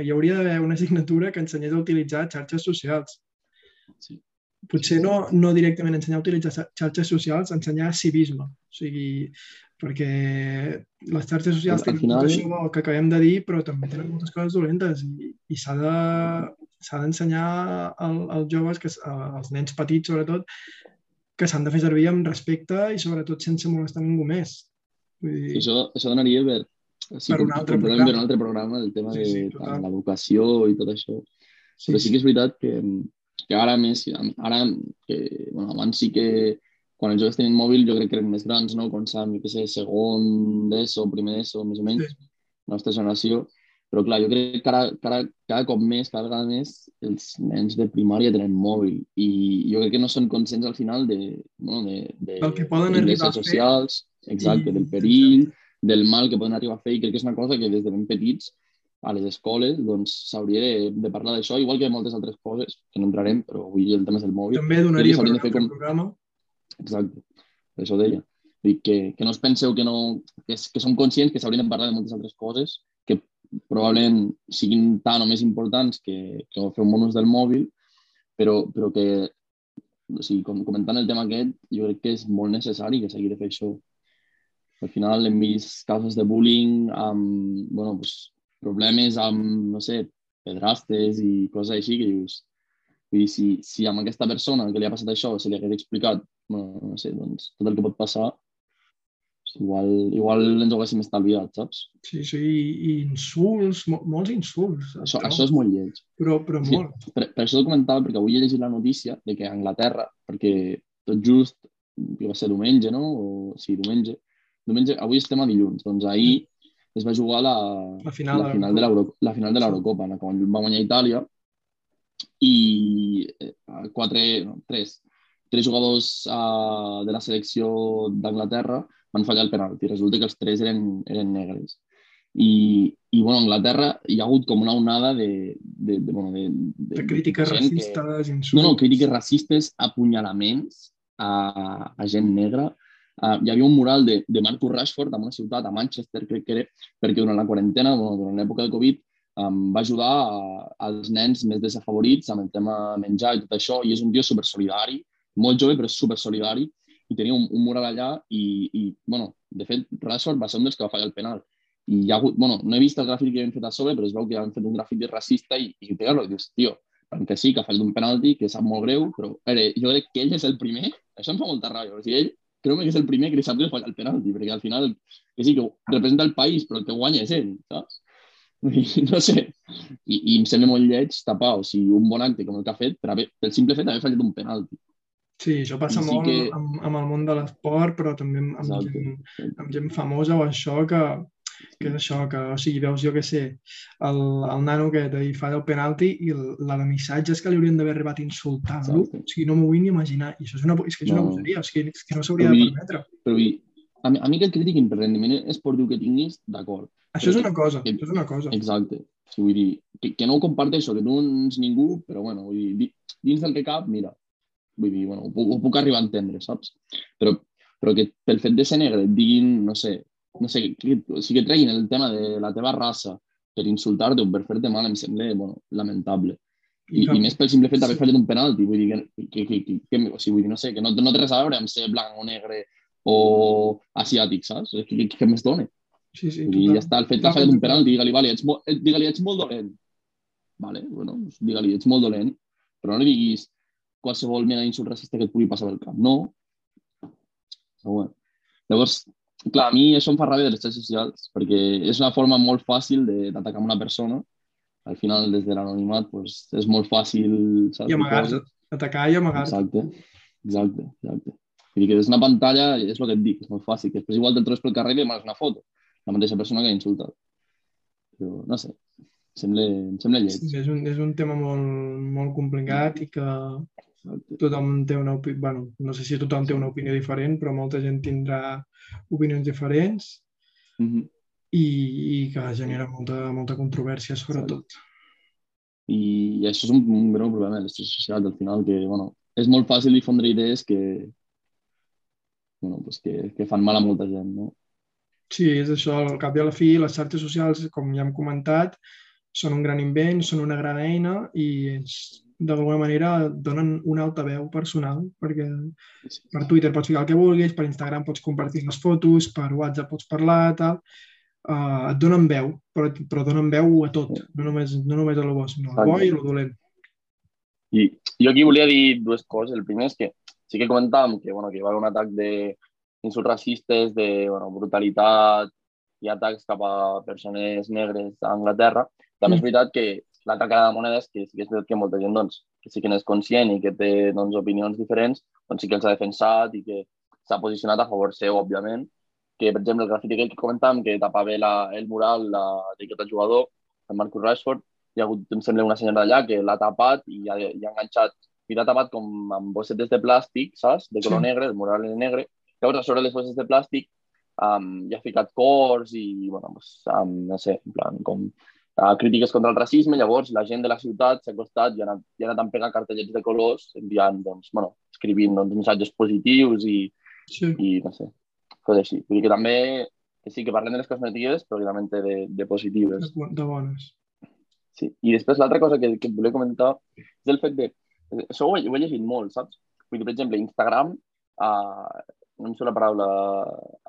hi hauria d'haver una assignatura que ensenyés a utilitzar xarxes socials. Sí. Potser no, no directament ensenyar a utilitzar xarxes socials, ensenyar civisme. O sigui, perquè les xarxes socials tenen final... tot això que acabem de dir, però també tenen moltes coses dolentes i, i s'ha de, s'ha d'ensenyar al, als joves, que, als nens petits sobretot, que s'han de fer servir amb respecte i sobretot sense molestar ningú més. Vull dir... això, això donaria per, sí, per un altre programa. Per un altre programa, el tema sí, sí, de l'educació i tot això. Sí, Però sí que és veritat que, que ara més, ara, que, bueno, abans sí que quan els joves tenen mòbil jo crec que eren més grans, no? Quan saben, jo què sé, segon d'ESO, primer d'ESO, més o menys, sí. la nostra generació, però clar, jo crec que cada, cada, cada cop més, cada vegada més, els nens de primària tenen mòbil. I jo crec que no són conscients al final de, bueno, de, de, del que poden de arribar socials, exacte, i... del perill, del mal que poden arribar a fer. I crec que és una cosa que des de ben petits a les escoles doncs s'hauria de, de parlar d'això, igual que moltes altres coses, que no entrarem, però avui el tema és el mòbil. També donaria per un altre com... programa. Exacte, això deia. Dic que, que no us penseu que, no, que, que som conscients que s'haurien de parlar de moltes altres coses que probablement siguin tan o més importants que, que fer un bonus del mòbil, però, però que, o sigui, com, comentant el tema aquest, jo crec que és molt necessari que s'hagi de fer això. Al final hem vist casos de bullying amb, bueno, pues, problemes amb, no sé, pedrastes i coses així que dius, vull dir, si, si amb aquesta persona que li ha passat això se li hagués explicat, bueno, no sé, doncs, tot el que pot passar, igual, igual ens ho haguéssim estalviat, saps? Sí, sí, i insults, mo molts insults. Això, això és molt lleig. Però, però sí, molt. Per, per això ho comentava, perquè avui he llegit la notícia de que a Anglaterra, perquè tot just, que va ser diumenge, no? O, sí, diumenge. Diumenge, avui estem a dilluns, doncs ahir es va jugar la, la final, la final de la l'Eurocopa, en la qual va guanyar Itàlia i eh, quatre, no, tres, tres jugadors uh, de la selecció d'Anglaterra van fallar el penalti. Resulta que els tres eren, eren negres. I, i bueno, a Anglaterra hi ha hagut com una onada de... De, de, bueno, de, de, de crítiques de racistes, que... insults... No, no, crítiques racistes, apunyalaments a, a gent negra. Uh, hi havia un mural de, de Marcus Rashford en una ciutat, a Manchester, crec que era, perquè durant la quarantena, bueno, durant l'època de Covid, um, va ajudar a, als nens més desafavorits amb el tema menjar i tot això, i és un tio super solidari, molt jove, però super solidari, i tenia un, un mural allà i, i, bueno, de fet, Rashford va ser un dels que va fallar el penal. I hi ha hagut, bueno, no he vist el gràfic que havien fet a sobre, però es veu que han fet un gràfic racista i, i pegar-lo. I dius, tio, que sí, que ha fallat un penalti, que sap molt greu, però veure, jo crec que ell és el primer, això em fa molta ràbia, o sigui, ell creu que és el primer que li sap greu fallar el penalti, perquè al final, que sí, que representa el país, però el que guanya és ell, saps? I, no sé, i, i em sembla molt lleig tapar, o sigui, un bon acte com el que ha fet, per haver, pel simple fet d'haver fallat un penalti. Sí, això passa sí molt que... amb, amb el món de l'esport, però també amb, amb, gent, amb gent famosa o això que, que és això, que, o sigui, veus, jo què sé, el, el nano que hi fa el penalti i el, el missatge és que li haurien d'haver arribat insultant-lo, o sigui, no m'ho vull ni imaginar, i això és una, és que és una no. bogeria, o sigui, és que no s'hauria de permetre. Però, a mi, a mi que et critiquin per rendiment esportiu que tinguis, d'acord. Això és una cosa, que, això és una cosa. Exacte. O sigui, vull dir, que, que no ho comparteixo, que tu no ets ningú, però bueno, vull dir, dins del que cap, mira, Vull dir, bueno, ho ho puc arribar a entendre, saps? Però, però que pel fet de ser negre et diguin, no sé, no sé, que, o sigui, que treguin el tema de la teva raça per insultar-te o per fer-te mal em sembla bueno, lamentable. I, i més pel simple fet d'haver sí. fallat un penalti, vull dir que, que, que, que, que, o sigui, vull dir, no sé, que no, no té res a veure amb ser blanc o negre o asiàtic, saps? Què, què, què més dona? Sí, sí. I ja està, el fet que ha fallat un penalti, digue-li, vale, ets, molt, digue-li, ets molt dolent. Vale, bueno, digue-li, ets molt dolent, però no li diguis qualsevol mena d'insult racista que et pugui passar pel cap. No. Però bueno. Llavors, clar, a mi això em fa ràbia de les xarxes socials, perquè és una forma molt fàcil d'atacar una persona al final des de l'anonimat pues, és molt fàcil... Saps? I amagar-se, atacar i amagar-se. Exacte, exacte, exacte. Vull dir que és una pantalla, és el que et dic, és molt fàcil, que després igual te'l trobes pel carrer i li una foto, la mateixa persona que ha insultat. Però, no sé, em sembla, em sembla lleig. Sí, és, un, és un tema molt, molt complicat i que. Tothom té una opinió, bueno, no sé si tothom té una opinió diferent, però molta gent tindrà opinions diferents. Mm -hmm i, i que genera molta, molta controvèrsia sobretot. I, I això és un, un greu problema de les xarxes socials al final, que bueno, és molt fàcil difondre idees que, bueno, pues que, que fan mal a molta gent, no? Sí, és això, al cap i a la fi, les xarxes socials, com ja hem comentat, són un gran invent, són una gran eina i d'alguna manera donen una altaveu personal, perquè per Twitter pots ficar el que vulguis, per Instagram pots compartir les fotos, per WhatsApp pots parlar, tal, uh, et donen veu, però, però donen veu a tot, no només, no només a lo bo, sinó a bo i a lo dolent. I jo aquí volia dir dues coses. El primer és que sí que comentàvem que, bueno, que hi va haver un atac d'insults racistes, de bueno, brutalitat i atacs cap a persones negres a Anglaterra. També mm. és veritat que l'altra cara de la moneda és que sí que és veritat que molta gent doncs, que sí que n'és conscient i que té doncs, opinions diferents, doncs sí que els ha defensat i que s'ha posicionat a favor seu, òbviament, que, per exemple, el grafiti aquell que comentàvem, que tapava la, el mural d'aquest jugador, el Marcus Rashford, hi ha hagut, em sembla, una senyora d'allà que l'ha tapat i ha, i ha enganxat, i l'ha tapat com amb bossetes de plàstic, saps? De color sí. negre, el mural és negre. Llavors, a sobre les bosses de plàstic um, hi ha ficat cors i, bueno, pues, um, no sé, en plan, com uh, crítiques contra el racisme. Llavors, la gent de la ciutat s'ha costat i ha anat, i ha anat pegar cartellets de colors, enviant, doncs, bueno, escrivint doncs, missatges positius i, sí. i no sé, coses així. Vull dir que també, que sí, que parlem de les coses negatives, però que també de, de positives. De bones. Sí. I després l'altra cosa que, que et volia comentar és el fet de... Això ho he, ho he llegit molt, saps? Vull dir, per exemple, Instagram, uh, no em surt la paraula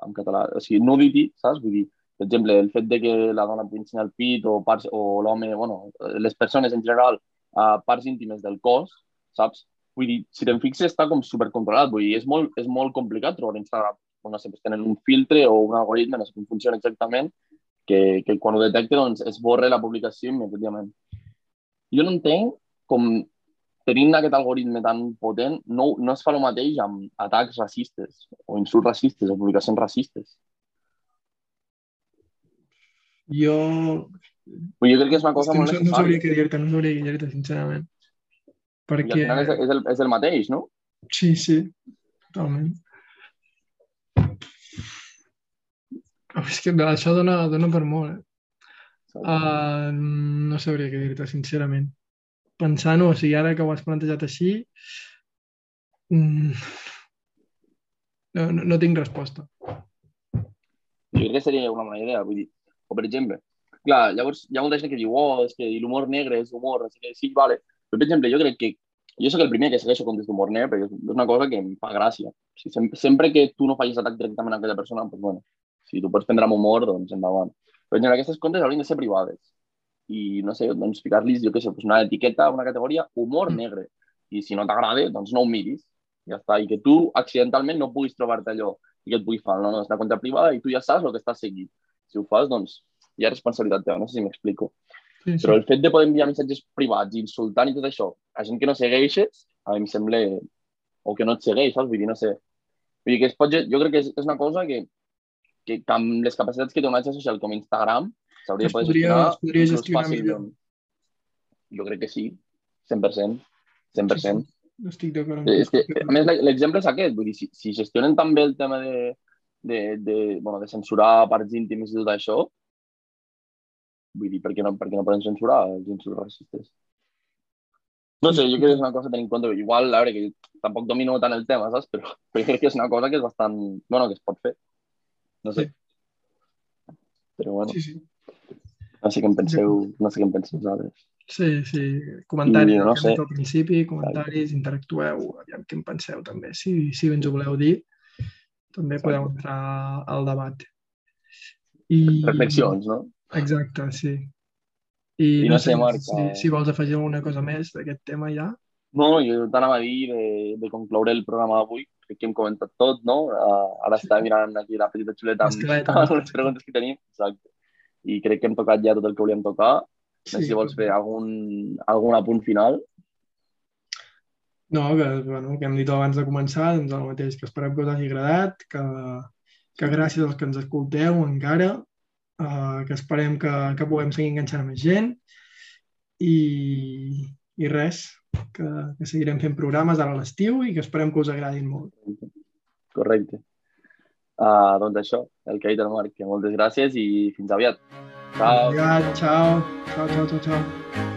en català, o sigui, nudity, saps? Vull dir, per exemple, el fet de que la dona ensenyar el pit o, parts, o l'home, bueno, les persones en general, uh, parts íntimes del cos, saps? Vull dir, si te'n fixes, està com supercontrolat. Vull dir, és molt, és molt complicat trobar Instagram no sé, tenen un filtre o un algoritme, no sé com funciona exactament, que, que quan ho detecta doncs, es borra la publicació immediatament. Jo no entenc com tenint aquest algoritme tan potent no, no es fa el mateix amb atacs racistes o insults racistes o publicacions racistes. Jo... Pues jo crec que és una cosa molt necessària. No sabria què dir-te, no sabria què dir-te, sincerament. Perquè... I al final és, és, el, és el mateix, no? Sí, sí, totalment. És que això dona, dona per molt, eh? Uh, no sabria què dir-te, sincerament. Pensant-ho, o sigui, ara que ho has plantejat així, mm, no, no, no tinc resposta. Jo crec que seria una bona idea, vull dir, o per exemple, clar, llavors hi ha molta gent que diu, oh, és que l'humor negre és humor, així que sí, vale. Però, per exemple, jo crec que jo sóc el primer que segueixo comptes d'humor negre perquè és una cosa que em fa gràcia. O sigui, sempre, sempre que tu no facis atac directament a aquella persona, doncs, bueno, si tu pots prendre amb humor, doncs endavant. Però en aquestes comptes haurien de ser privades. I, no sé, doncs ficar-los, jo què sé, doncs una etiqueta, una categoria, humor mm. negre. I si no t'agrada, doncs no ho miris. Ja està. I que tu accidentalment no puguis trobar-te allò i que et pugui fer. No, no, és una compte privada i tu ja saps el que estàs seguint. Si ho fas, doncs hi ha responsabilitat teva. No sé si m'explico. Sí, sí. Però el fet de poder enviar missatges privats, insultant i tot això, a gent que no segueixes, a mi em sembla... o que no et segueix, saps? Vull dir, no sé. Vull dir que es pot, jo crec que és, és una cosa que que, que amb les capacitats que té una xarxa social com Instagram s'hauria de poder gestionar, es podria gestionar millor. Jo crec que sí, 100%. 100%. Sí, sí. Estic d'acord. És que, a més, l'exemple és aquest. Vull dir, si, si gestionen també el tema de, de, de, bueno, de censurar parts íntimes i tot això, vull dir, per què no, per què no poden censurar els insults racistes? No sé, jo crec que és una cosa a tenir en compte. Igual, a veure, que tampoc domino tant el tema, saps? Però, però crec que és una cosa que és bastant... Bueno, que es pot fer. No sé. Sí. Però bueno. Sí, sí. No sé què en penseu, no sé què en penseu vosaltres. Sí, sí. Comentaris I no no sé. al principi, comentaris, interactueu, aviam què en penseu també. Si, si ens ho voleu dir, també Exacte. podeu entrar al debat. I... Reflexions, no? Exacte, sí. I, I no sé, Marc, si, eh, si vols afegir alguna cosa més d'aquest tema ja. No, jo t'anava a dir de, de concloure el programa d'avui. Crec que hem comentat tot, no? Uh, ara Sí. estava mirant aquí la petita xuleta amb, amb les preguntes que tenim. Exacte. I crec que hem tocat ja tot el que volíem tocar. No sé si vols fer algun, algun apunt final. No, que, bueno, que hem dit abans de començar, doncs el mateix, que esperem que us hagi agradat, que, que gràcies als que ens escolteu encara, uh, que esperem que, que puguem seguir enganxant més gent i, i res, que, que seguirem fent programes ara a l'estiu i que esperem que us agradin molt. Correcte. Uh, doncs això, el que ha dit el Marc, que moltes gràcies i fins aviat. Ciao. Aviat, ciao, ciao, ciao, ciao, ciao.